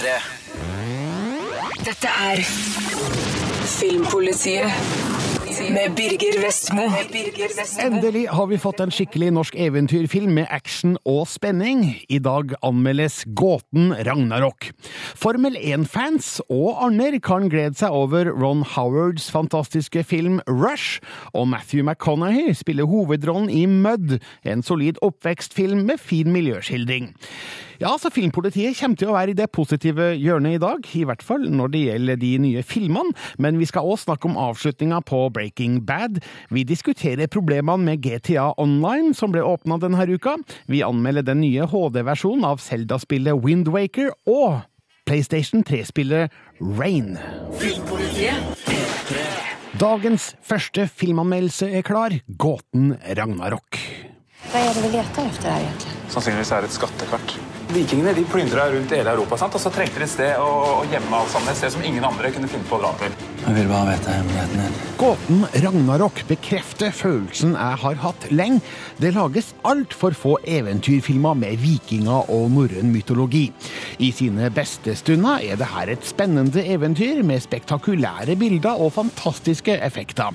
P3. Dette er Filmpolitiet med Birger Vestmo. Endelig har vi fått en skikkelig norsk eventyrfilm med action og spenning. I dag anmeldes Gåten Ragnarok. Formel 1-fans og Arner kan glede seg over Ron Howards fantastiske film Rush, og Matthew McConaughey spiller hovedrollen i Mud, en solid oppvekstfilm med fin miljøskildring. Ja, så Filmpolitiet kommer til å være i det positive hjørnet i dag, i hvert fall når det gjelder de nye filmene, men vi skal også snakke om avslutninga på Breaking Bad. Vi diskuterer problemene med GTA Online, som ble åpna denne uka. Vi anmelder den nye HD-versjonen av Zelda-spillet Windwaker, og PlayStation 3-spillet Rain. Dagens første filmanmeldelse er klar, Gåten Ragnarok. Hva er det vi leter etter her egentlig? Sannsynligvis er det et skattekart. Vikingene de plyndra rundt hele Europa, sant? og så trengte de et sted å, gjemme alt sammen. Et sted som ingen andre kunne finne på å dra til. Jeg vil bare vite hemmeligheten din. Gåten Ragnarok bekrefter følelsen jeg har hatt lenge. Det lages altfor få eventyrfilmer med vikinger og norrøn mytologi. I sine beste stunder er det her et spennende eventyr med spektakulære bilder og fantastiske effekter.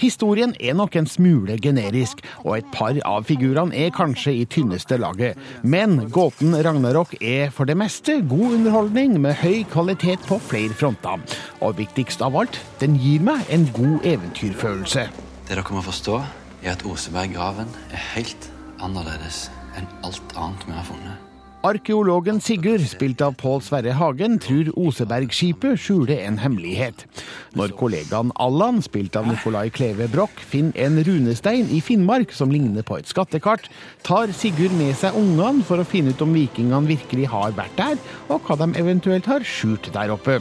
Historien er nok en smule generisk, og et par av figurene er kanskje i tynneste laget. Men gåten Ragnarok er for det meste god underholdning med høy kvalitet på flere fronter. Og viktigst av alt, den gir meg en god eventyrfølelse. Det dere må forstå, er at Oseberggraven er helt annerledes enn alt annet vi har funnet. Arkeologen Sigurd, spilt av Pål Sverre Hagen, tror Osebergskipet skjuler en hemmelighet. Når kollegaen Allan, spilt av Nicolai Kleve Broch, finner en runestein i Finnmark som ligner på et skattekart, tar Sigurd med seg ungene for å finne ut om vikingene virkelig har vært der, og hva de eventuelt har skjult der oppe.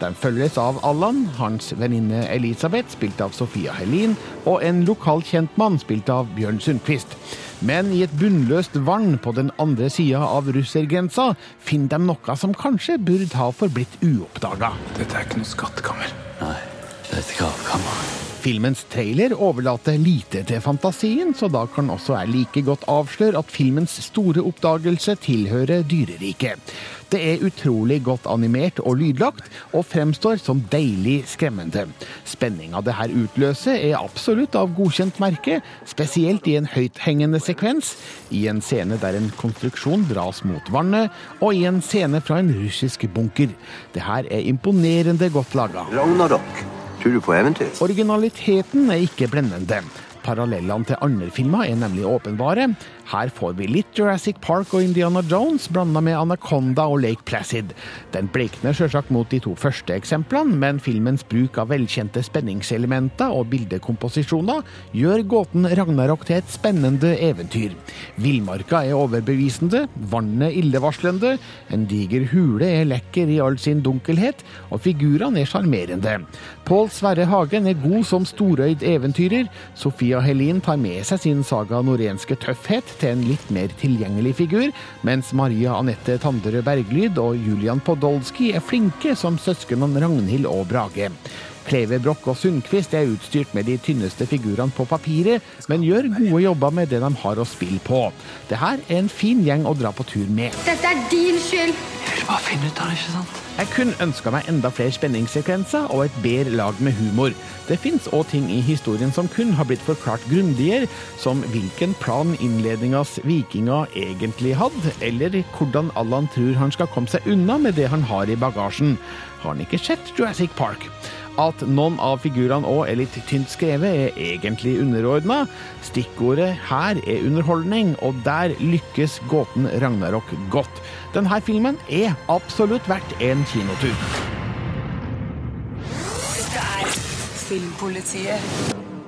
De følges av Allan, hans venninne Elisabeth, spilt av Sofia Helin, og en lokalt kjent mann, spilt av Bjørn Sundquist. Men i et bunnløst vann på den andre sida av russergrensa finner de noe som kanskje burde ha forblitt uoppdaga. Dette er ikke noe skattkammer. Nei, det er et gravkammer. Filmens trailer overlater lite til fantasien, så da kan også jeg like godt avsløre at filmens store oppdagelse tilhører dyreriket. Det er utrolig godt animert og lydlagt, og fremstår som deilig skremmende. Spenninga det her utløser er absolutt av godkjent merke, spesielt i en høythengende sekvens, i en scene der en konstruksjon dras mot vannet, og i en scene fra en russisk bunker. Det her er imponerende godt laga. Ragnarok. Du på eventyr? Originaliteten er ikke blendende. Parallellene til andre filmer er nemlig åpenbare. Her får vi litt Jurassic Park og Indiana Jones blanda med Anaconda og Lake Placid. Den blekner sjølsagt mot de to første eksemplene, men filmens bruk av velkjente spenningselementer og bildekomposisjoner gjør gåten Ragnarok til et spennende eventyr. Villmarka er overbevisende, vannet illevarslende, en diger hule er lekker i all sin dunkelhet, og figurene er sjarmerende. Pål Sverre Hagen er god som storøyd eventyrer. Sofia Helin tar med seg sin saga norenske tøffhet til en litt mer tilgjengelig figur, mens Maria Anette Tanderød Berglyd og Julian Podolsky er flinke som søsknene Ragnhild og Brage. Kleve Broch og Sundquist er utstyrt med de tynneste figurene på papiret, men gjør gode jobber med det de har å spille på. Det her er en fin gjeng å dra på tur med. Dette er din skyld. Vil bare finne ut av det, ikke sant? Jeg kunne ønska meg enda flere spenningssekvenser og et bedre lag med humor. Det fins òg ting i historien som kun har blitt forklart grundigere, som hvilken plan innledningas vikinger egentlig hadde, eller hvordan Allan tror han skal komme seg unna med det han har i bagasjen. Har han ikke sett Jurassic Park? At noen av figurene òg er litt tynt skrevet, er egentlig underordna. Stikkordet her er underholdning, og der lykkes gåten Ragnarok godt. Denne filmen er absolutt verdt en kinotur. Dette er Filmpolitiet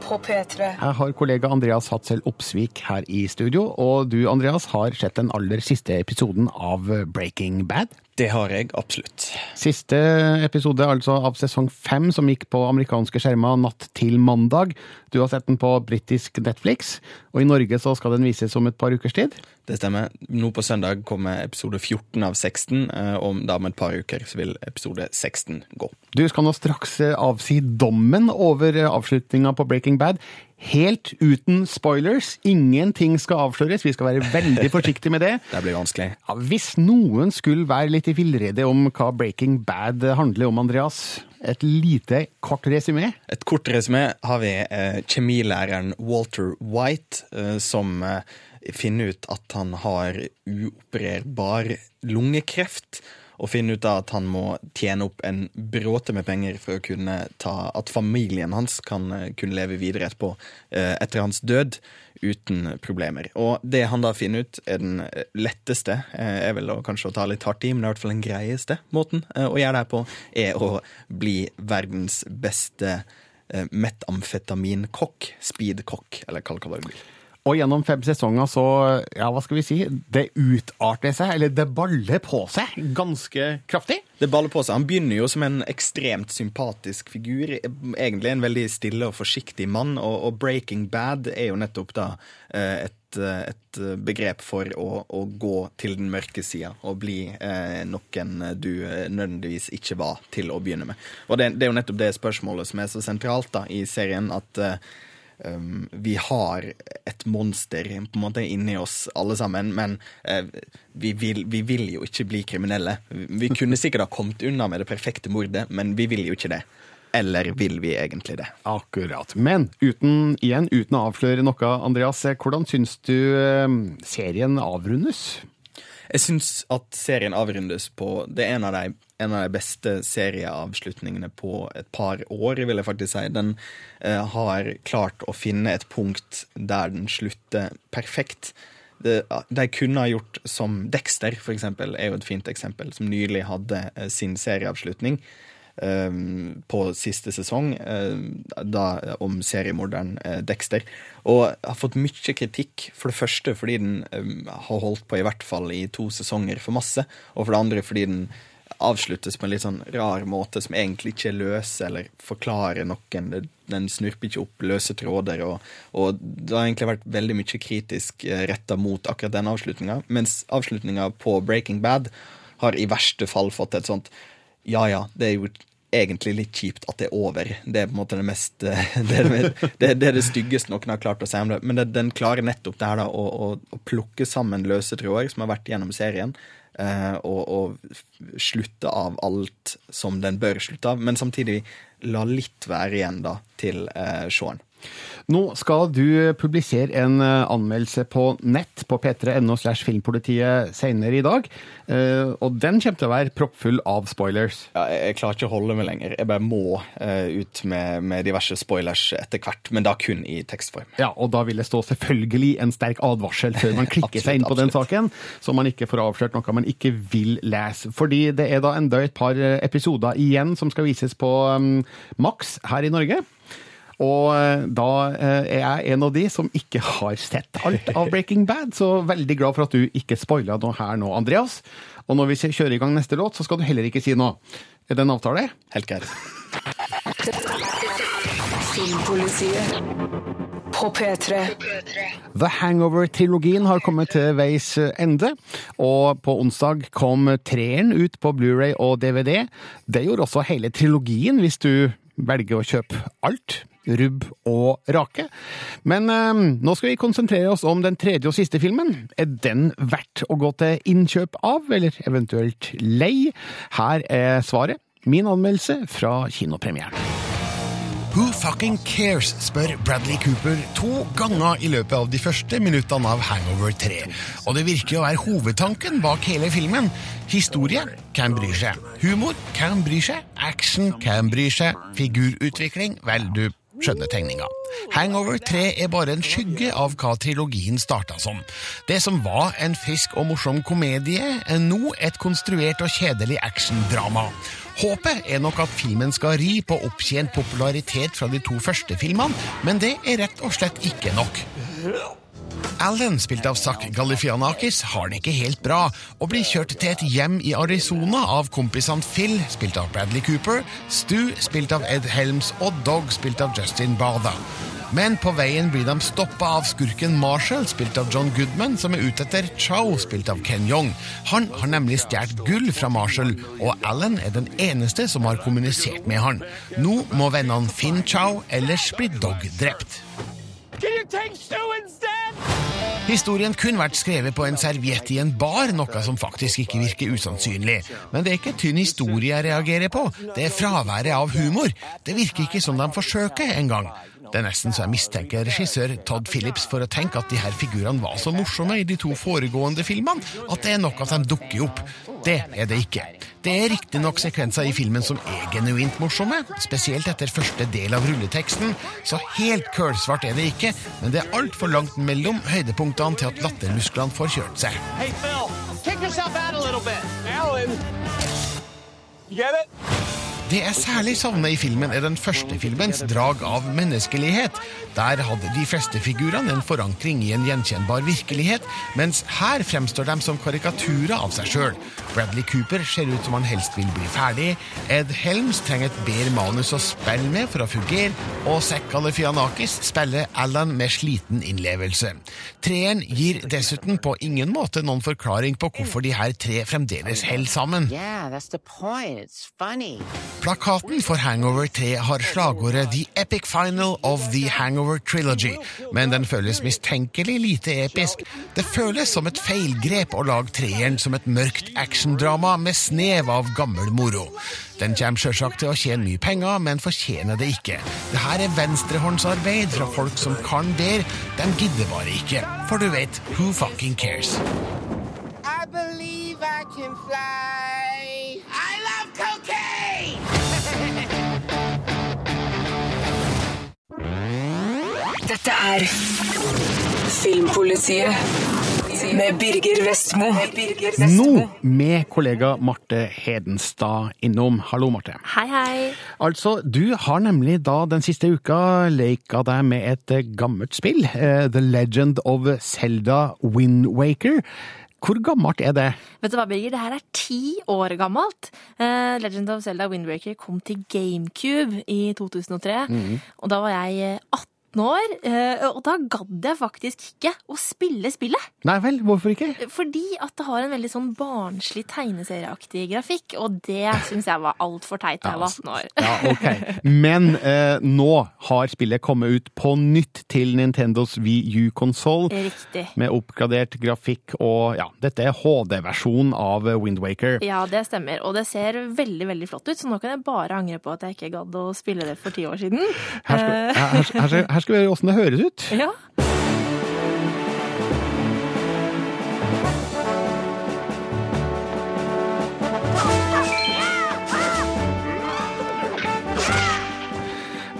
på P3. Jeg har kollega Andreas Hatzel Opsvik her i studio, og du Andreas har sett den aller siste episoden av Breaking Bad. Det har jeg absolutt. Siste episode altså av sesong fem, som gikk på amerikanske skjermer natt til mandag. Du har sett den på britisk Netflix, og i Norge så skal den vises om et par ukers tid. Det stemmer. Nå på søndag kommer episode 14 av 16, eh, og da om et par uker så vil episode 16 gå. Du skal nå straks eh, avsi dommen over avslutninga på Breaking Bad. Helt uten spoilers. Ingenting skal avsløres. Vi skal være veldig forsiktige med det. Det blir vanskelig. Ja, hvis noen skulle være litt i villrede om hva Breaking Bad handler om, Andreas, et lite, kort resymé? Et kort resymé har vi eh, kjemilæreren Walter White, eh, som eh, finner ut at han har uopererbar lungekreft. Og finner ut at han må tjene opp en bråte med penger for å kunne ta At familien hans kan eh, kunne leve videre etterpå, eh, etter hans død, uten problemer. Og det han da finner ut er den eh, letteste, er vel å, kanskje å ta litt hardt i, men det er i hvert fall den greieste måten å gjøre det her på, er å bli verdens beste metamfetaminkokk. Speedkokk, eller kall hva du vil. Og gjennom fem sesonger så, ja, hva skal vi si, det utarter seg, eller det baller på seg, ganske kraftig. Det baller på seg. Han begynner jo som en ekstremt sympatisk figur. Egentlig en veldig stille og forsiktig mann, og, og Breaking Bad er jo nettopp da eh, et, et begrep for å, å, gå til den mørke sida og bli eh, noen du nødvendigvis ikke var til å begynne med. Og det, det, er jo nettopp det spørsmålet som er så sentralt da i serien, at eh, Um, vi har et monster på en måte inni oss alle sammen, men uh, vi, vil, vi, vil, jo ikke bli kriminelle. Vi kunne sikkert ha kommet unna med det perfekte mordet, men vi vil jo ikke det. Eller vil vi egentlig det? Akkurat. Men uten, igjen, uten å avsløre noe, Andreas, hvordan syns du uh, serien avrundes? Jeg syns at serien avrundes på Det er en av de en av de beste serieavslutningene på et par år, vil jeg faktisk si. Den eh, har klart å finne et punkt der den slutter perfekt. De kunne ha gjort som Dexter, for eksempel, er jo et fint eksempel, som nylig hadde eh, sin serieavslutning. eh, på siste sesong, uh, da, om seriemorderen uh, Dexter. Og har fått mye kritikk, for det første fordi den har holdt på i hvert fall i to sesonger for masse, og for det andre fordi den avsluttes på en litt sånn rar måte som egentlig ikke er løs eller forklarer noen. Den snurper ikke opp løse tråder, og, og det har egentlig vært veldig mye kritisk eh, retta mot akkurat den avslutninga, mens avslutninga på Breaking Bad har i verste fall fått et sånt ja ja, det er jo egentlig litt kjipt at det er over. Det er på en måte det mest eh, Det er det, det, det, styggeste noen har klart å si om det. Men det, den klarer nettopp det her da, å, å, å plukke sammen løse tråder som har vært gjennom serien, og, og slutte av alt som den bør slutte av, men samtidig la litt være igjen da til eh, seeren. Nå skal du publisere en eh, anmeldelse på nett på p3.no slash filmpolitiet senere i dag. Eh, og den kommer til å være proppfull av spoilers. Ja, jeg, klarer ikke å holde meg lenger. Jeg bare må uh, ut med, med, diverse spoilers etter hvert, men da kun i tekstform. Ja, og da vil det stå selvfølgelig en sterk advarsel før man klikker absolutt, seg inn på den saken, så man ikke får avslørt noe man ikke vil lese. Fordi det er da enda et par episoder igjen som skal vises på um, Max her i Norge. Og eh, da eh, er jeg en av de som ikke har sett alt av Breaking Bad, så veldig glad for at du ikke spoila noe her nå, Andreas. Og når vi kjører i gang neste låt, så skal du heller ikke si noe. Er det en avtale? Helt greit. Filmpolitiet på P3. The Hangover-trilogien har kommet til veis ende, og på onsdag kom treeren ut på Blu-ray og DVD. Det gjorde også hele trilogien, hvis du velger å kjøpe alt rubb og rake. Men eh, nå skal vi konsentrere oss om den tredje og siste filmen. Er den verdt å gå til innkjøp av, eller eventuelt lei? Her er svaret. Min anmeldelse fra kinopremieren. Who fucking cares, spør Bradley Cooper to ganger i løpet av de første minuttene av Hangover 3. Og det virker å være hovedtanken bak hele filmen. Historie hvem bryr seg? Humor hvem bryr seg? Action hvem bryr seg? Figurutvikling vel, du skjønner tegninga. Hangover 3 er bare en skygge av hva trilogien starta som. Det som var en frisk og morsom komedie, er nå et konstruert og kjedelig actiondrama. Håpet er nok at filmen skal ri på opptjent popularitet fra de to første filmene, men det er rett og slett ikke nok. Alan, spilt av Zack Galifianakis, har det ikke helt bra, og blir kjørt til et hjem i Arizona av kompisene Phil, spilt av Bradley Cooper, Stu, spilt av Ed Helms, og Dog, spilt av Justin Bada. Men på veien blir de stoppa av skurken Marshall, spilt av John Goodman, som er ute etter Chow, spilt av Ken Young. Han har nemlig stjålet gull fra Marshall, og Alan er den eneste som har kommunisert med han. Nå må vennene finne Chow, ellers blir Dog drept. Historien kunne vært skrevet på en serviett i en bar, noe som faktisk ikke virker usannsynlig. Men det er ikke tynn historie jeg reagerer på, det er fraværet av humor. Det virker ikke som de forsøker engang. Det er nesten så jeg mistenker regissør Todd Phillips for å tenke at de her figurene var så morsomme i de to foregående filmene at det er nok at de dukker opp. Det er det ikke. Det er riktignok sekvenser i filmen som er genuint morsomme, spesielt etter første del av rulleteksten, så helt kølsvart er det ikke, men det er altfor langt mellom høydepunktene til at lattermusklene får kjørt seg. Hey, Phil, kick yourself out a little bit. Alan. Det jeg særlig savner i filmen, er den første filmens drag av menneskelighet. Der hadde de fleste figurene en forankring i en gjenkjennbar virkelighet, mens her fremstår de som karikaturer av seg sjøl. Bradley Cooper ser ut som han helst vil bli ferdig, Ed Helms trenger et bedre manus å spille med for å fungere, og Zack Galifianakis spiller Alan med sliten innlevelse. Treeren gir dessuten på ingen måte noen forklaring på hvorfor de her tre fremdeles holder sammen. Yeah, that's the point. It's funny. Plakaten for Hangover 3 har slagordet The Epic Final of the Hangover Trilogy, men den føles mistenkelig lite episk. Det føles som et feilgrep å lage treeren som et mørkt actiondrama med snev av gammel moro. Den kommer sjølsagt til å tjene mye penger, men fortjener det ikke. Det her er venstrehåndsarbeid fra folk som kan bedre. De gidder bare ikke. For du vet, who fucking cares? I believe I can fly. I love cocaine. Dette er Filmpolitiet med Birger Vestmo. Nå med kollega Marte Hedenstad innom. Hallo, Marte. Hei, hei. Altså, du har nemlig da den siste uka leka deg med et eh, gammelt spill. eh, The Legend of Zelda Wind Waker. Hvor gammelt er det? Vet du hva, Birger? Det her er ti år gammelt. Eh, Legend of Zelda Wind Waker kom til GameCube i 2003. Og da var jeg eh, 18 år, eh, og da gadd jeg faktisk ikke å spille spillet. Nei vel, hvorfor ikke? Fordi at det har en veldig sånn barnslig tegneserieaktig grafikk, og det syns jeg var altfor teit da jeg var 18 år. Ja, ok. Men eh, nå har spillet kommet ut på nytt til Nintendos Wii U-konsoll. Riktig. Med oppgradert grafikk og ja, dette er HD-versjonen av Wind Waker. Ja, det stemmer. Og det ser veldig veldig flott ut, så nå kan jeg bare angre på at jeg ikke gadd å spille det for ti år siden. Her skal, her, her, her, skal vi høre åssen det høres ut. Ja.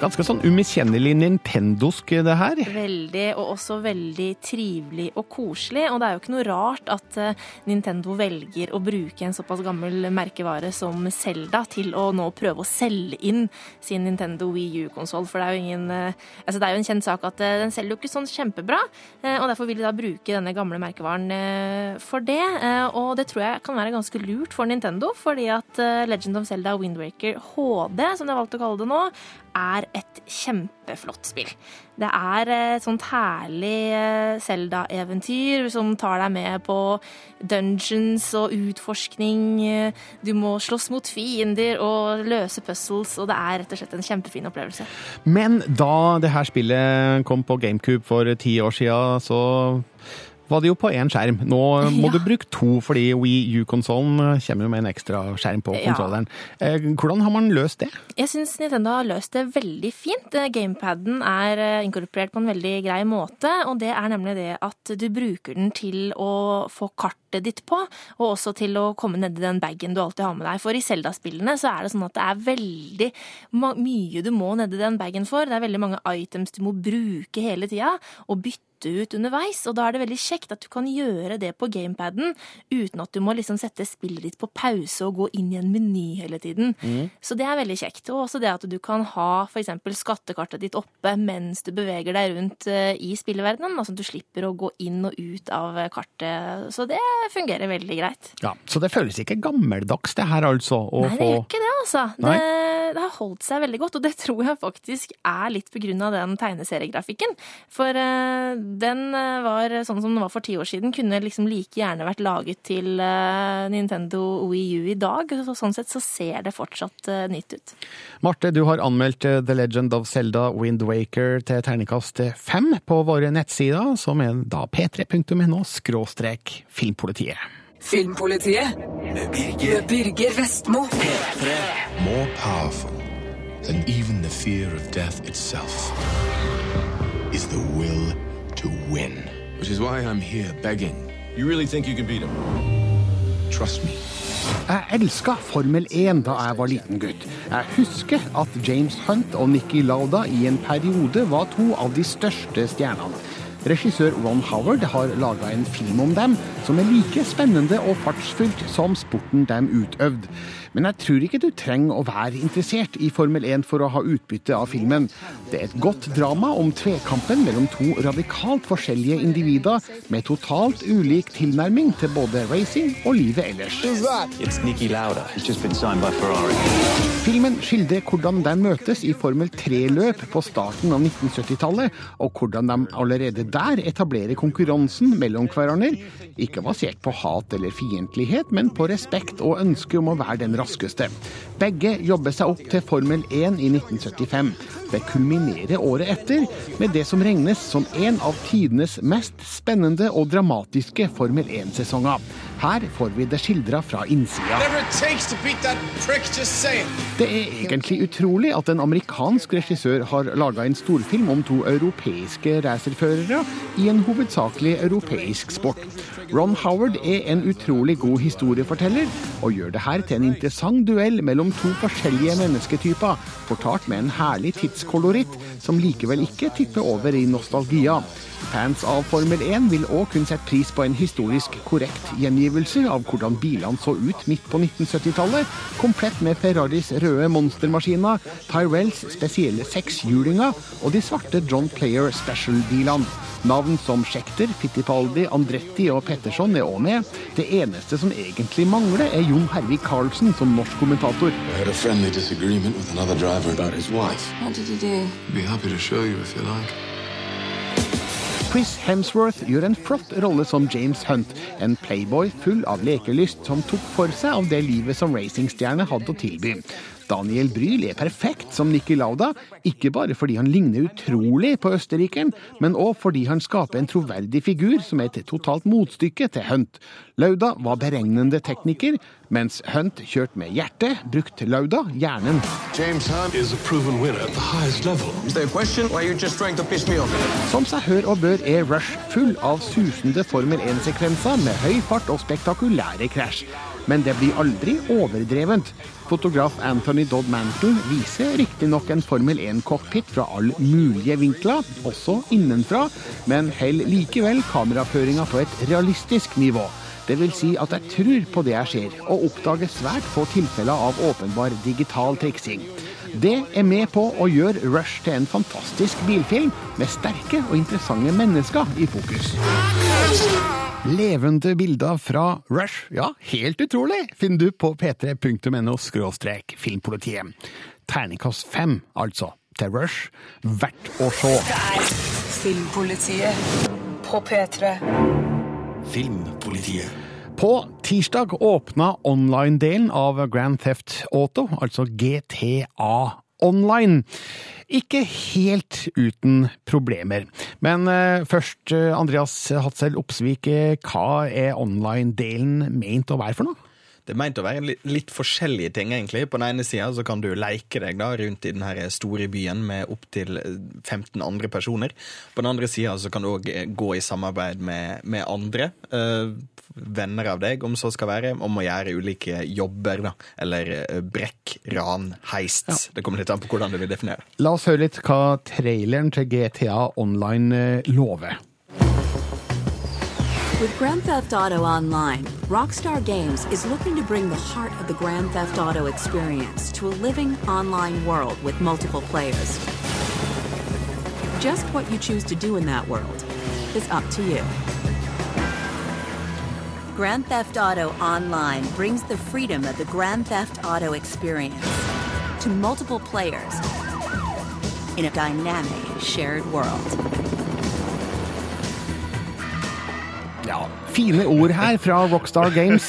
Ganske sånn umiskjennelig nintendosk, det her. Veldig, og også veldig trivelig og koselig. Og det er jo ikke noe rart at eh, Nintendo velger å bruke en såpass gammel merkevare som Zelda til å nå prøve å selge inn sin Nintendo Wii U-konsoll. For det er jo ingen eh, Altså det er jo en kjent sak at eh, den selger jo ikke sånn kjempebra, eh, og derfor vil de da bruke denne gamle merkevaren eh, for det. Eh, Og det tror jeg kan være ganske lurt for Nintendo, fordi at eh, Legend of Zelda Wind Waker HD, som de har valgt å kalle det nå, er et kjempeflott spill. Det er et sånt herlig eh, Zelda-eventyr som tar deg med på dungeons og utforskning. Eh, Du må slåss mot fiender og løse puzzles, og det er rett og slett en kjempefin opplevelse. Men da det her spillet kom på GameCube for ti år siden, så var det jo på én skjerm. Nå må Ja. du bruke to, fordi Wii U-konsollen kommer jo med en ekstra skjerm på kontrolleren. Ja. Hvordan har man løst det? Jeg syns Nintendo har løst det veldig fint. Eh, Gamepaden er eh, inkorporert på en veldig grei måte, og det er nemlig det at du bruker den til å få kartet ditt på, og også til å komme nedi den bagen du alltid har med deg. For i Zelda-spillene så er det sånn at det er veldig mye du må nedi den bagen for. Det er veldig mange items du må bruke hele tida, og bytte ut underveis, og da er det veldig kjekt at du kan gjøre det på gamepaden uten at du må liksom sette spillet ditt på pause og gå inn i en meny hele tiden. Så det er veldig kjekt. Og også det at du kan ha f.eks. skattekartet ditt oppe mens du beveger deg rundt eh, i spilleverdenen, altså at du slipper å gå inn og ut av eh, kartet. Så det fungerer veldig greit. Ja, Så det føles ikke gammeldags det her, altså? Å Nei, det gjør ikke det, altså. Det, det har holdt seg veldig godt, og det tror jeg faktisk er litt på grunn av den tegneseriegrafikken. For eh, den eh, var sånn som den var for ti år siden, kunne liksom like gjerne vært laget til eh, Nintendo Wii U i dag. Så sånn sett så ser det fortsatt eh, nytt ut. Marte, du har anmeldt eh, The Legend of Zelda Wind Waker til terningkast fem på våre nettsider, som er da p3.no skråstrek filmpolitiet. Filmpolitiet med Birger Vestmo. P3. More powerful than even the fear of death itself is the will to win. Which is why I'm here begging. You really think you can beat him? Trust me. Jeg elska Formel 1 da jeg var liten gutt. Jeg husker at James Hunt og Nikki Lauda i en periode var to av de største stjernene. Regissør Ron Howard har laga en film om dem som er like spennende og fartsfylt som sporten de utøvde. Men jeg tror ikke du trenger å være interessert i Formel 1 for å ha utbytte av filmen. Det er et godt drama om tvekampen mellom to radikalt forskjellige individer med totalt ulik tilnærming til både racing og livet ellers. It's Nicky Lauda. He's just been signed by Ferrari. Filmen skildrer hvordan de møtes i Formel 3-løp på starten av 1970-tallet, og hvordan de allerede der etablerer konkurransen mellom hverandre, ikke basert på hat eller fiendtlighet, men på respekt og ønske om å være den raskeste. Begge jobber seg opp til Formel 1 i 1975. Det kulminerer året etter med det som regnes som en av tidenes mest spennende og dramatiske Formel 1-sesonger. Her får vi det skildra fra innsida. Det er egentlig utrolig at en amerikansk regissør har laga en storfilm om to europeiske racerførere i en hovedsakelig europeisk sport. Ron Howard er en utrolig god historieforteller, og gjør det her til en interessant duell mellom to forskjellige mennesketyper, fortalt med en herlig tidskoloritt som likevel ikke tipper over i nostalgia. Fans av Formel 1 vil òg kunne sette pris på en historisk korrekt gjengivelse av hvordan bilene så ut midt på 1970-tallet, komplett med Ferraris røde monstermaskiner, Tyrells spesielle sekshjulinger og de svarte John Player Special-bilene. Navn som Schecter, Fittipaldi, Andretti og Petterson er òg med. Det eneste som egentlig mangler, er Jon Hervik Karlsen som norsk kommentator. I had a Chris Hemsworth gjør en flott rolle som James Hunt, en playboy full av lekelyst som tok for seg av det livet som racingstjerne hadde å tilby. Daniel Bryl er perfekt som Nikki Lauda, ikke bare fordi han ligner utrolig på østerrikeren, men òg fordi han skaper en troverdig figur som er et totalt motstykke til Hunt. Lauda var beregnende tekniker, mens Hunt kjørte med hjertet, brukte Lauda hjernen. Som seg hør og bør er Rush full av susende Formel 1-sekvenser med høy fart og spektakulære krasj. Men det blir aldri overdrevent. Fotograf Anthony Dodd Mantle viser riktignok en Formel 1-cockpit fra alle mulige vinkler, også innenfra, men holder likevel kameraføringa på et realistisk nivå. Det vil si at jeg tror på det jeg ser, og oppdager svært få tilfeller av åpenbar digital triksing. Det er med på å gjøre Rush til en fantastisk bilfilm med sterke og interessante mennesker i fokus. Levende bilder fra Rush, ja, helt utrolig, finner du på p3.no skråstrek filmpolitiet. Terningkast fem, altså, til Rush. Verdt å se. Det er Filmpolitiet på P3. Filmpolitiet. På tirsdag åpna online-delen av Grand Theft Auto, altså GTA Online. Ikke helt uten problemer. Men eh, først, eh, Andreas Hatzel Opsvik, eh, hva er online-delen meint å være for noe? Det er meint å være litt, forskjellige ting, egentlig. På den ene sida så kan du leke deg da rundt i den her store byen med opptil 15 andre personer. På den andre sida så kan du òg gå i samarbeid med, med andre. Øh, venner av deg, om så skal være, om å gjøre ulike jobber, da. Eller eh, brekk, ran, heists. Det kommer litt an på hvordan du vil definere. La oss høre litt hva traileren til GTA Online eh, lover. With Grand Theft Auto Online, Rockstar Games is looking to bring the heart of the Grand Theft Auto experience to a living online world with multiple players. Just what you choose to do in that world is up to you. Grand Theft Auto Online brings the freedom of the Grand Theft Auto experience to multiple players in a dynamic shared world. Ja, Fine ord her fra Rockstar Games.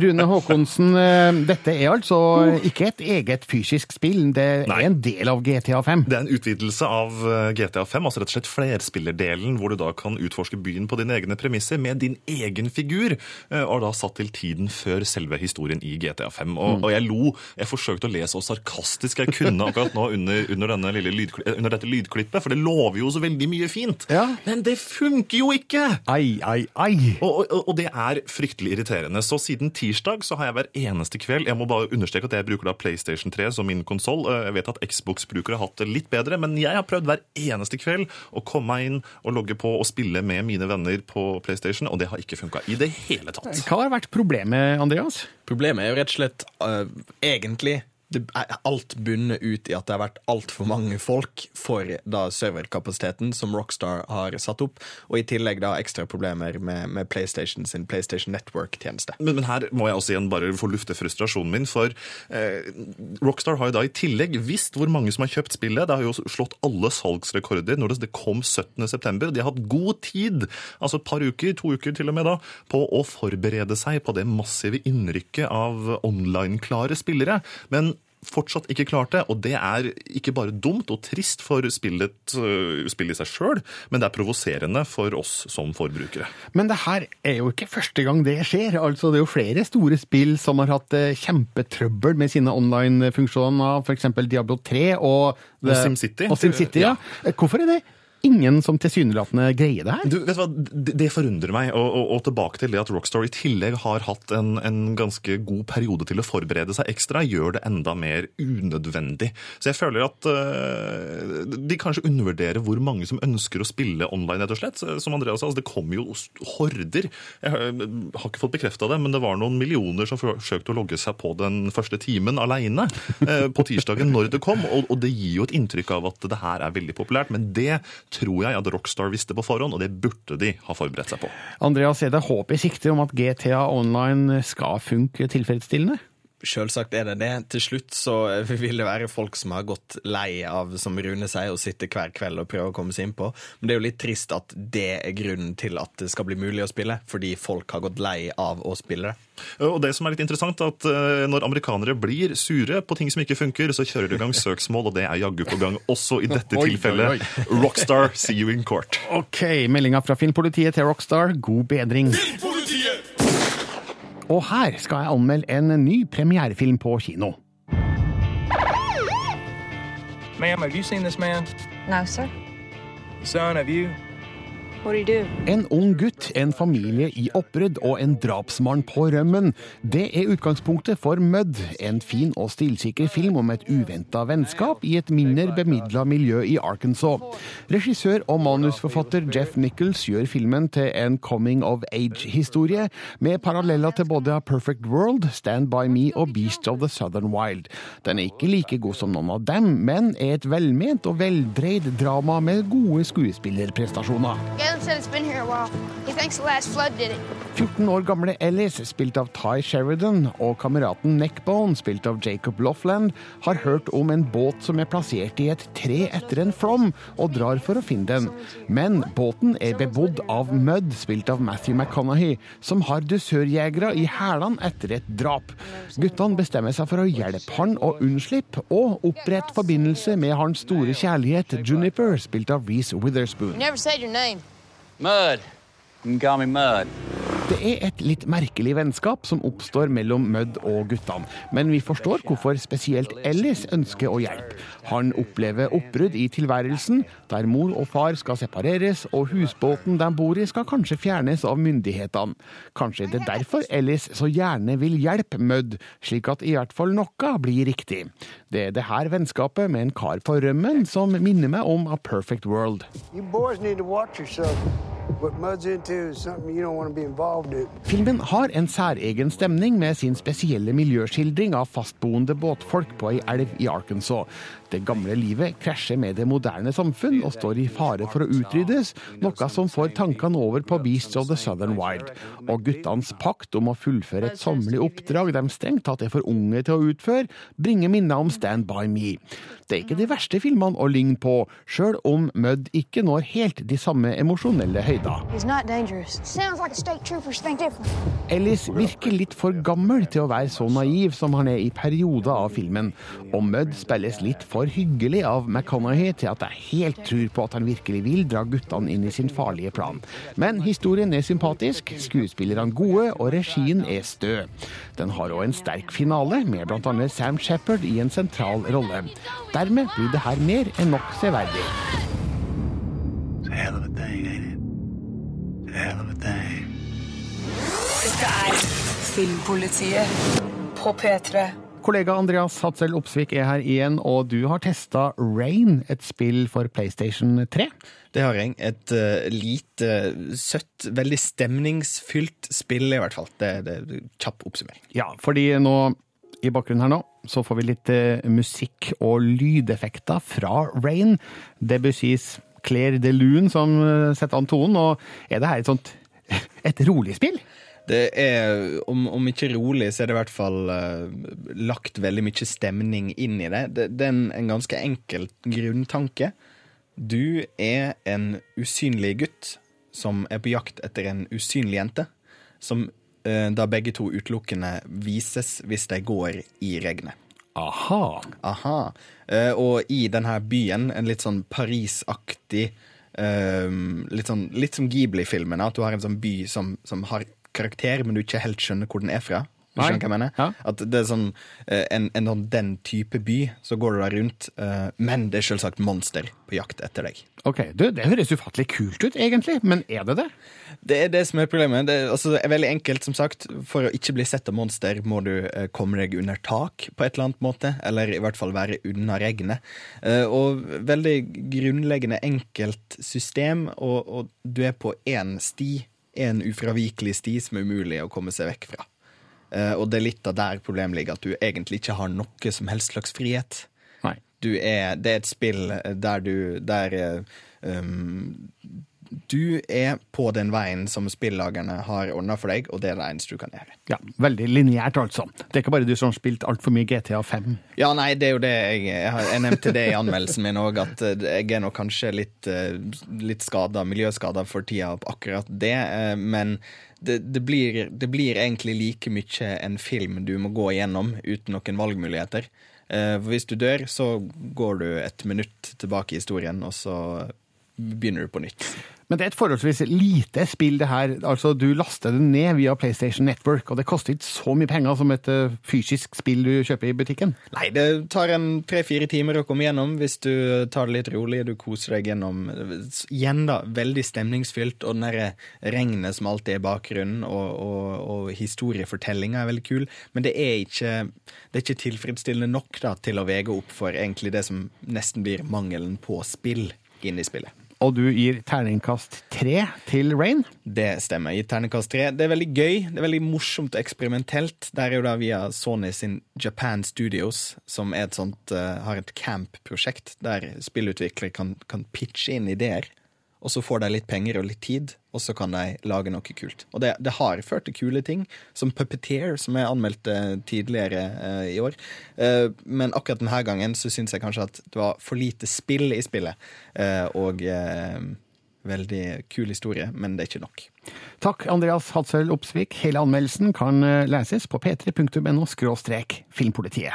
Rune Haakonsen, eh, dette er altså ikke et eget fysisk spill, det er en del av GTA 5? Det er en utvidelse av eh, GTA 5, altså rett og slett flerspillerdelen, hvor du da kan utforske byen på dine egne premisser med din egen figur, eh, og da satt til tiden før selve historien i GTA 5. Og, Mm. og jeg lo, jeg forsøkte å le så sarkastisk jeg kunne akkurat nå under, under, denne lille lydkli- under dette lydklippet, for det lover jo så veldig mye fint. Men det funker jo ikke! Ai, ai, ai. Og, og, og det er fryktelig irriterende. Så siden tirsdag så har jeg hver eneste kveld Jeg må bare understreke at jeg bruker da PlayStation 3 som min konsoll. Jeg vet at Xbox-brukere har hatt det litt bedre, men jeg har prøvd hver eneste kveld å komme meg inn og logge på og spille med mine venner på PlayStation, og det har ikke funka i det hele tatt. Hva har vært problemet, Andreas? Problemet er jo rett og slett uh, egentlig det er alt bunnet ut i at det har vært altfor mange folk for da serverkapasiteten som Rockstar har satt opp, og i tillegg da ekstra problemer med, med PlayStation sin PlayStation Network-tjeneste. Men, men her må jeg også igjen bare få lufte frustrasjonen min, for eh, Rockstar har jo da i tillegg visst hvor mange som har kjøpt spillet. Det har jo slått alle salgsrekorder når det kom 17.9. De har hatt god tid, altså et par uker, to uker til og med da, på å forberede seg på det massive innrykket av online-klare spillere. Men fortsatt ikke klart det, og det er ikke bare dumt og trist for spillet, øh, spillet i seg sjøl, men det er provoserende for oss som forbrukere. Men det her er jo ikke første gang det skjer. Altså, det er jo flere store spill som har hatt eh, kjempetrøbbel med sine online-funksjoner, f.eks. Diablo 3 og, Og SimCity. Sim ja. ja. Hvorfor er det ingen som tilsynelatende greier det her? Du, vet du hva? Det, det forundrer meg. Og, og, og tilbake til det at Rockstar i tillegg har hatt en, en ganske god periode til å forberede seg ekstra, gjør det enda mer unødvendig. Så jeg føler at uh, de kanskje undervurderer hvor mange som ønsker å spille online, rett og slett. Som Andreas sa, altså, det kommer jo horder. Jeg har ikke fått bekrefta det, men det var noen millioner som forsøkte å logge seg på den første timen aleine uh, på tirsdagen når det kom, og, og det gir jo et inntrykk av at det her er veldig populært. Men det tror jeg at Rockstar visste på forhånd, og det burde de ha forberedt seg på. Andreas, er det håp i sikte om at GTA Online skal funke tilfredsstillende? Selvsagt er det det. Til slutt så vil det være folk som har gått lei av, som Rune sier, å sitte hver kveld og prøve å komme seg innpå. Men det er jo litt trist at det er grunnen til at det skal bli mulig å spille, fordi folk har gått lei av å spille det. Og det som er litt interessant, er at eh, når amerikanere blir sure på ting som ikke funker, så kjører de i gang søksmål, og det er jaggu på gang også i dette Oi, tilfellet. oi, Rockstar, see you in court. OK, meldinga fra Filmpolitiet til Rockstar, god bedring. Og her skal jeg anmelde en ny premierefilm på kino. Ma'am, have you seen this man? No, sir. Son, have you? En ung gutt, en familie i oppbrudd og en drapsmann på rømmen. Det er utgangspunktet for Mud, en fin og stilsikker film om et uventa vennskap i et mindre bemidla miljø i Arkansas. Regissør og manusforfatter Jeff Nichols gjør filmen til en coming of age-historie, med paralleller til både A Perfect World, Stand By Me og Beast of the Southern Wild. Den er ikke like god som noen av dem, men er et velment og veldreid drama med gode skuespillerprestasjoner. Galen said it's been here a while. He thinks the last flood did it. 14 år gamle Ellis, spilt av Ty Sheridan, og kameraten Neckbone, spilt av Jacob Loffland, har hørt om en båt som er plassert i et tre etter en flom, og drar for å finne den. Men båten er bebodd av Mudd, spilt av Matthew McConaughey, som har dusørjegere i hælene etter et drap. Guttene bestemmer seg for å hjelpe han å unnslippe, og opprette forbindelse med hans store kjærlighet, Juniper, spilt av Reece Witherspoon. You never said your name. Mud. Det er et litt merkelig vennskap som oppstår mellom Mudd og guttene, men vi forstår hvorfor spesielt Ellis ønsker å hjelpe. Han opplever oppbrudd i tilværelsen, der mor og far skal separeres, og husbåten de bor i skal kanskje fjernes av myndighetene. Kanskje er det derfor Ellis så gjerne vil hjelpe Mudd, slik at i hvert fall noe blir riktig. Det er det her vennskapet med en kar på rømmen som minner meg om A Perfect World. You boys need to watch yourself. What Mud's into Filmen har en særegen stemning med sin spesielle miljøskildring av fastboende båtfolk på ei elv i Arkansas. Det gamle livet krasjer med det moderne samfunn og står i fare for å utryddes, noe som får tankene over på Beasts of the Southern Wild. Og guttenes pakt om å fullføre et sommerlig oppdrag de strengt tatt er for unge til å utføre, bringer minner om Stand by me. Det er ikke de verste filmene å ligne på, sjøl om Mudd ikke når helt de samme emosjonelle høyder. Dangerous. Sounds like a state troopers think different. Ellis virker litt for gammel til å være så naiv som han er i perioder av filmen, og Mudd spilles litt for hyggelig av McConaughey til at jeg helt tror på at han virkelig vil dra guttene inn i sin farlige plan. Men historien er sympatisk, skuespillerne gode, og regien er stø. Den har òg en sterk finale, med bl.a. Sam Shepherd i en sentral rolle. Dermed blir det her mer enn nok severdig. It's a hell of a thing, ain't it? Thing. Dette er Filmpolitiet på P3. Kollega Andreas Hatzel Opsvik er her igjen, og du har testa Rain, et spill for PlayStation 3. Det har jeg. Et uh, lite, søtt, veldig stemningsfylt spill, i hvert fall. Det er kjapp oppsummering. Ja, fordi nå i bakgrunnen her nå, så får vi litt uh, musikk og lydeffekter fra Rain. Debussys Claire de Lune som eh, setter an tonen, og er det her et sånt et rolig spill? Det er, om, om ikke rolig, så er det i hvert fall uh, lagt veldig mye stemning inn i det. Det, det er en, en ganske enkel grunntanke. Du er en usynlig gutt som er på jakt etter en usynlig jente, som uh, da begge to utelukkende vises hvis de går i regnet. Aha. Aha. Uh, og i denne byen, en litt sånn Paris-aktig uh, litt, sånn, litt som Ghibli-filmene, at du har en sånn by som, som har karakter, men du ikke helt skjønner hvor den er fra. Du skjønner hva jeg mener? Ja. At det er sånn eh, en, en, sånn den type by, så går du der rundt, eh, men det er selvsagt monster på jakt etter deg. Ok, du, Det høres ufattelig kult ut, egentlig, men er det det? Det er det som er problemet. Det er, altså, det er veldig enkelt, som sagt. For å ikke bli sett av monster, må du eh, komme deg under tak på et eller annet måte, eller i hvert fall være unna regnet. Og veldig grunnleggende enkelt system, og, og du er på én sti, en ufravikelig sti som er umulig å komme seg vekk fra. Eh, og det er litt av der problemet ligger, at du egentlig ikke har noe som helst slags frihet. Er, det er et spill der du der, um, Du er på den veien som spillagerne har ordna for deg, og det er det eneste du kan gjøre. Ja, Veldig lineært, altså. Det er ikke bare du som har spilt altfor mye GTA 5. Ja, nei, det er jo det jeg Jeg, har, jeg nevnte det i anmeldelsen min òg, at eh, jeg er nok kanskje litt, eh, litt skada, miljøskada for tida på akkurat det, eh, men det, det, blir, det blir egentlig like mye en film du må gå igjennom uten noen valgmuligheter. For hvis du dør, så går du et minutt tilbake i historien, og så begynner du på nytt. Men det er et forholdsvis lite spill, det her. Altså, Du laster det ned via PlayStation Network, og det koster ikke så mye penger som et uh, fysisk spill du kjøper i butikken. Nei, det tar en tre-fire timer å komme gjennom hvis du tar det litt rolig. Du koser deg gjennom Igjen, da, veldig stemningsfylt, og den derre regnet som alltid er bakgrunnen, og, og, og historiefortellinga er veldig kul. Men det er ikke, det er ikke tilfredsstillende nok da, til å vege opp for egentlig det som nesten blir mangelen på spill inn i spillet. Og du gir terningkast tre til Rain? Det stemmer. Jeg gir terningkast tre. Det er veldig gøy, det er veldig morsomt og eksperimentelt. Der er jo da via Sony sin Japan Studios, som et sånt, uh, har et camp-prosjekt der spillutviklere kan, kan pitche inn ideer. Og så får de litt penger og litt tid, og så kan de lage noe kult. Og det, det har ført til kule ting, som Puppeteer, som jeg anmeldte tidligere uh, i år. Uh, men akkurat denne gangen så syns jeg kanskje at det var for lite spill i spillet. Uh, og veldig kul historie, men det er ikke nok. Takk, Andreas Hadsøl Opsvik. Hele anmeldelsen kan leses på p3.no filmpolitiet.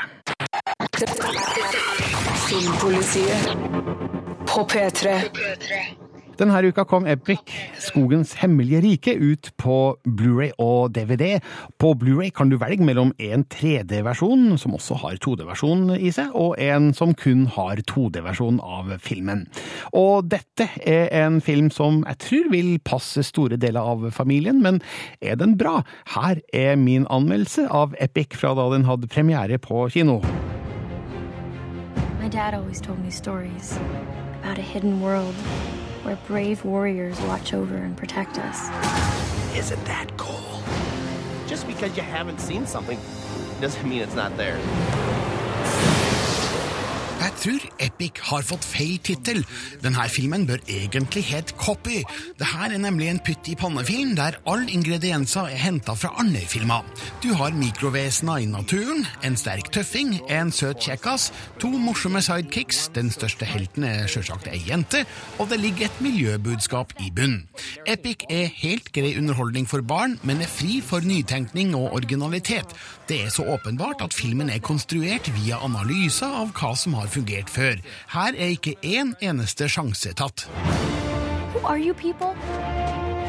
Filmpolitiet på P3. Denne uka kom Epic, Skogens hemmelige rike, ut på Blu-ray og DVD. På Blu-ray kan du velge mellom en 3D-versjon, som også har 2D-versjon i seg, og en som kun har 2D-versjon av filmen. Og dette er en film som jeg tror vil passe store deler av familien, men er den bra? Her er min anmeldelse av Epic fra da den hadde premiere på kino. My dad always told me stories about a hidden world where brave warriors watch over and protect us. Isn't that cool? Just because you haven't seen something doesn't mean it's not there. Jeg tror Epic har fått feil tittel. Denne filmen bør egentlig hete Copy. Dette er nemlig en pytt i pannefilm der alle ingredienser er henta fra andre filmer. Du har mikrovesener i naturen, en sterk tøffing, en søt kjekkas, to morsomme sidekicks, den største helten er sjølsagt ei jente, og det ligger et miljøbudskap i bunnen. Epic er helt grei underholdning for barn, men er fri for nytenkning og originalitet. Det er så åpenbart at filmen er konstruert via analyser av hva som har fungert før. Her er ikke én eneste sjanse tatt. Who are you people?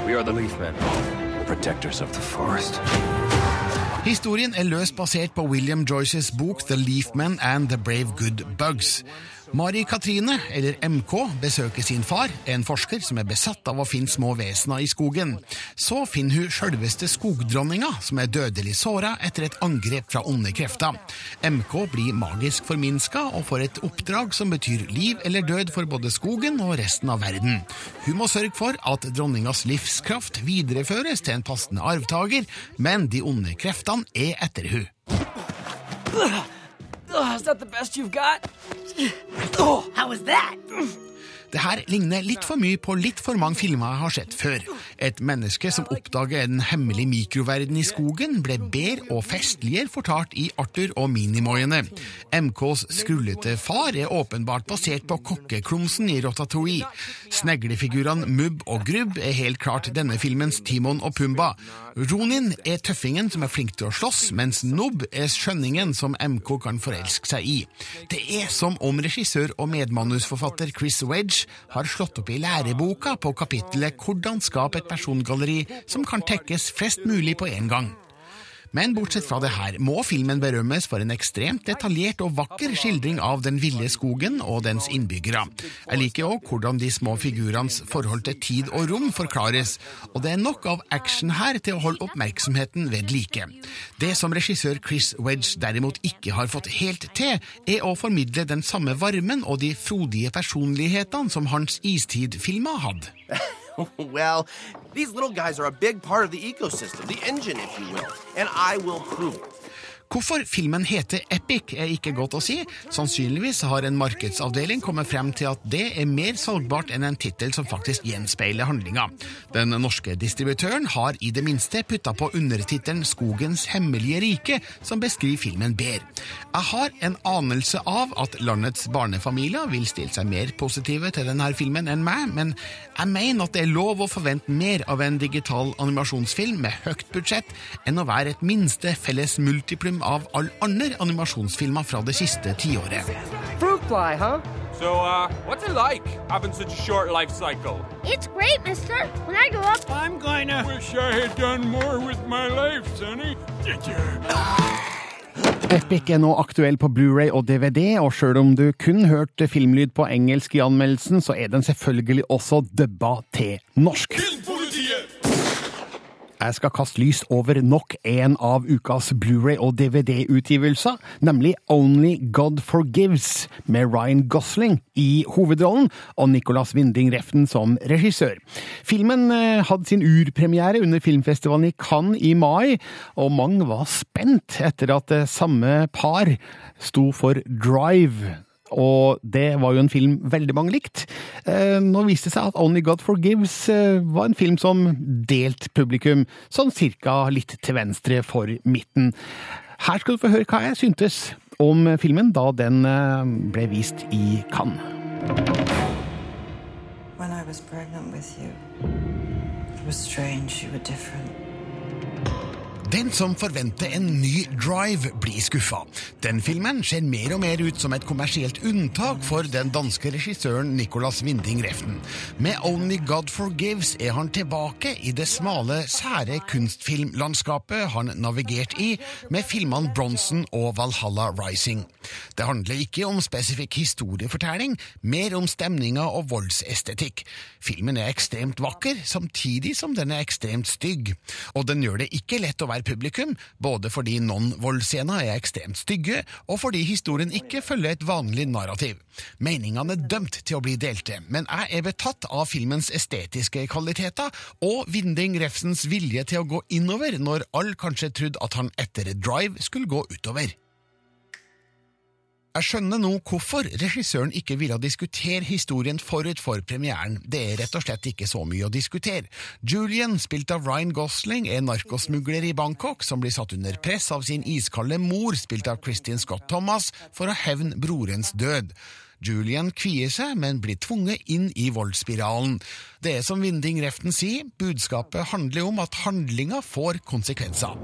We are the Leafmen, protectors of the forest. Historien er løst basert på William Joyces bok The Leafmen and The Brave Good Bugs. Mari Katrine, eller MK, besøker sin far, en forsker som er besatt av å finne små vesener i skogen. Så finner hun sjølveste skogdronninga, som er dødelig såra etter et angrep fra onde krefter. MK blir magisk forminska og får et oppdrag som betyr liv eller død for både skogen og resten av verden. Hun må sørge for at dronningas livskraft videreføres til en passende arvtaker, men de onde kreftene er etter hun. Oh, is that the best you've got? Oh, how was that? Mm. Det her ligner litt for mye på litt for mange filmer jeg har sett før. Et menneske som oppdager en hemmelig mikroverden i skogen, ble bedre og festligere fortalt i Arthur og Minimoiene. MKs skrullete far er åpenbart basert på kokkeklumsen i Rotatouille. Sneglefigurene Mubb og Grubb er helt klart denne filmens Timon og Pumba. Ronin er tøffingen som er flink til å slåss, mens Nobb er skjønningen som MK kan forelske seg i. Det er som om regissør og medmanusforfatter Chris Wedge har slått opp i læreboka på kapittelet 'Hvordan skape et persongalleri som kan tekkes flest mulig på en gang'. Men bortsett fra det her må filmen berømmes for en ekstremt detaljert og vakker skildring av den ville skogen og dens innbyggere. Jeg liker òg hvordan de små figurenes forhold til tid og rom forklares, og det er nok av action her til å holde oppmerksomheten ved like. Det som regissør Chris Wedge derimot ikke har fått helt til, er å formidle den samme varmen og de frodige personlighetene som hans istid-filmer hadde. well, these little guys are a big part of the ecosystem, the engine, if you will, and I will prove it. Hvorfor filmen heter Epic er ikke godt å si. Sannsynligvis har en markedsavdeling kommet frem til at det er mer salgbart enn en tittel som faktisk gjenspeiler handlinga. Den norske distributøren har i det minste putta på undertittelen Skogens hemmelige rike, som beskriver filmen bedre. Jeg har en anelse av at landets barnefamilier vil stille seg mer positive til denne filmen enn meg, men jeg mener at det er lov å forvente mer av en digital animasjonsfilm med høyt budsjett enn å være et minste felles multiplum av all andre animasjonsfilmer fra det siste tiåret. Fruit huh? So, uh, what's it like having such a short life cycle? It's great, mister. When I grow up, I'm gonna. Wish I had done more with my life, Sonny. Epic er nå aktuell på Blu-ray og DVD, og sjøl om du kun hørte filmlyd på engelsk i anmeldelsen, så er den selvfølgelig også dubba til norsk. Jeg skal kaste lys over nok en av ukas Blu-ray- og DVD-utgivelser, nemlig Only God Forgives, med Ryan Gosling i hovedrollen og Nicolas Winding Refn som regissør. Filmen eh, hadde sin urpremiere under filmfestivalen i Cannes i mai, og mange var spent etter at det samme par sto for Drive, og det var jo en film veldig mange likt. Eh, nå viste det seg at Only God Forgives eh, var en film som delt publikum, sånn cirka litt til venstre for midten. Her skal du få høre hva jeg syntes om filmen da den eh, ble vist i Cannes. When I was pregnant with you, it was strange. You were different. Den som forventer en ny Drive, blir skuffa. Den filmen ser mer og mer ut som et kommersielt unntak for den danske regissøren Nicolas Winding Refn. Med Only God Forgives er han tilbake i det smale, sære kunstfilmlandskapet han navigerte i med filmene Bronson og Valhalla Rising. Det handler ikke om spesifikk historiefortelling, mer om stemninga og voldsestetikk. Filmen er ekstremt vakker, samtidig som den er ekstremt stygg. Og den gjør det ikke lett å være publikum, både fordi non-vold-scena er ekstremt stygge, og fordi historien ikke følger et vanlig narrativ. Meningene er dømt til å bli delte, men jeg er betatt av filmens estetiske kvaliteter og Vinding Refsens vilje til å gå innover når alle kanskje trodde at han etter Drive skulle gå utover. Jeg skjønner nå hvorfor regissøren ikke ville diskutere historien forut for premieren. Det er rett og slett ikke så mye å diskutere. Julian, spilt av Ryan Gosling, er narkosmugler i Bangkok som blir satt under press av sin iskalde mor, spilt av Kristin Scott Thomas, for å hevne brorens død. Julian kvier seg, men blir tvunget inn i voldsspiralen. Det er som Vinding Reften sier, budskapet handler om at handlinga får konsekvenser.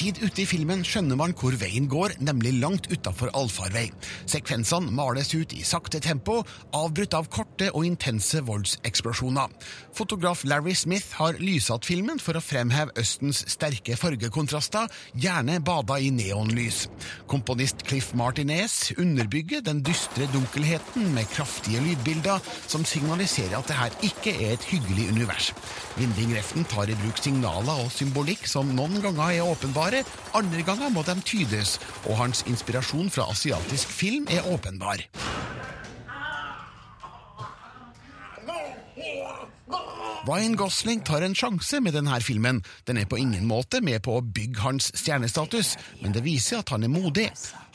Tid ute i filmen skjønner man hvor veien går, nemlig langt utafor allfarvei. Sekvensene males ut i sakte tempo, avbrutt av korte og intense voldseksplosjoner. Fotograf Larry Smith har lysatt filmen for å fremheve Østens sterke fargekontraster, gjerne bada i neonlys. Komponist Cliff Martinez underbygger den dystre dunkelheten med kraftige lydbilder som signaliserer at det her ikke er et hyggelig univers. Vinding Reften tar i bruk signaler og symbolikk som noen ganger er åpenbare, andre ganger må de tydes, og hans inspirasjon fra asiatisk film er åpenbar. Ryan Gosling tar en sjanse med denne filmen. Den er på ingen måte med på å bygge hans stjernestatus, men det viser at han er modig.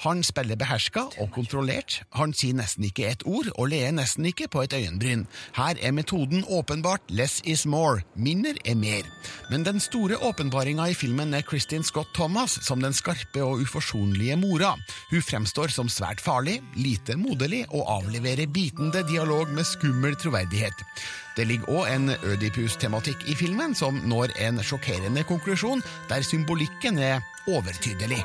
Han spiller beherska og kontrollert, han sier nesten ikke et ord og ler nesten ikke på et øyenbryn. Her er metoden åpenbart less is more, mindre er mer. Men den store åpenbaringa i filmen er Kristin Scott Thomas som den skarpe og uforsonlige mora. Hun fremstår som svært farlig, lite moderlig og avleverer bitende dialog med skummel troverdighet. Det ligger òg en Ødipus-tematikk i filmen som når en sjokkerende konklusjon, der symbolikken er overtydelig.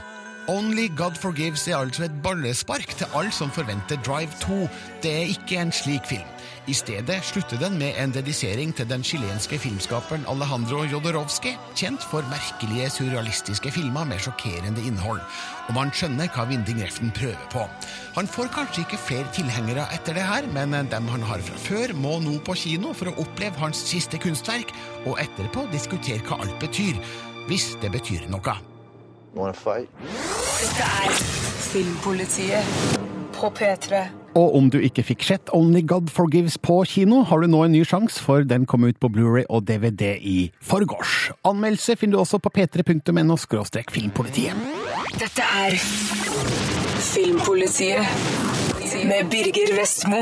Only God Forgives er altså et ballespark til alle som forventer Drive 2. Det er ikke en slik film. I stedet slutter den med en dedisering til den chilenske filmskaperen Alejandro Jodorowsky, kjent for merkelige surrealistiske filmer med sjokkerende innhold. Og man skjønner hva Vinding Reften prøver på. Han får kanskje ikke flere tilhengere etter det her, men dem han har fra før, må nå på kino for å oppleve hans siste kunstverk, og etterpå diskutere hva alt betyr. Hvis det betyr noe. Dette er Filmpolitiet på P3. Og om du ikke fikk sett Only God Forgives på kino, har du nå en ny sjanse, for den kom ut på Blu-ray og DVD i forgårs. Anmeldelse finner du også på p3.no filmpolitiet. Dette er Filmpolitiet med Birger Vestmo.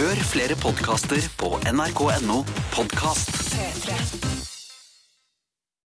Hør flere podkaster på nrk.no podkast. P3.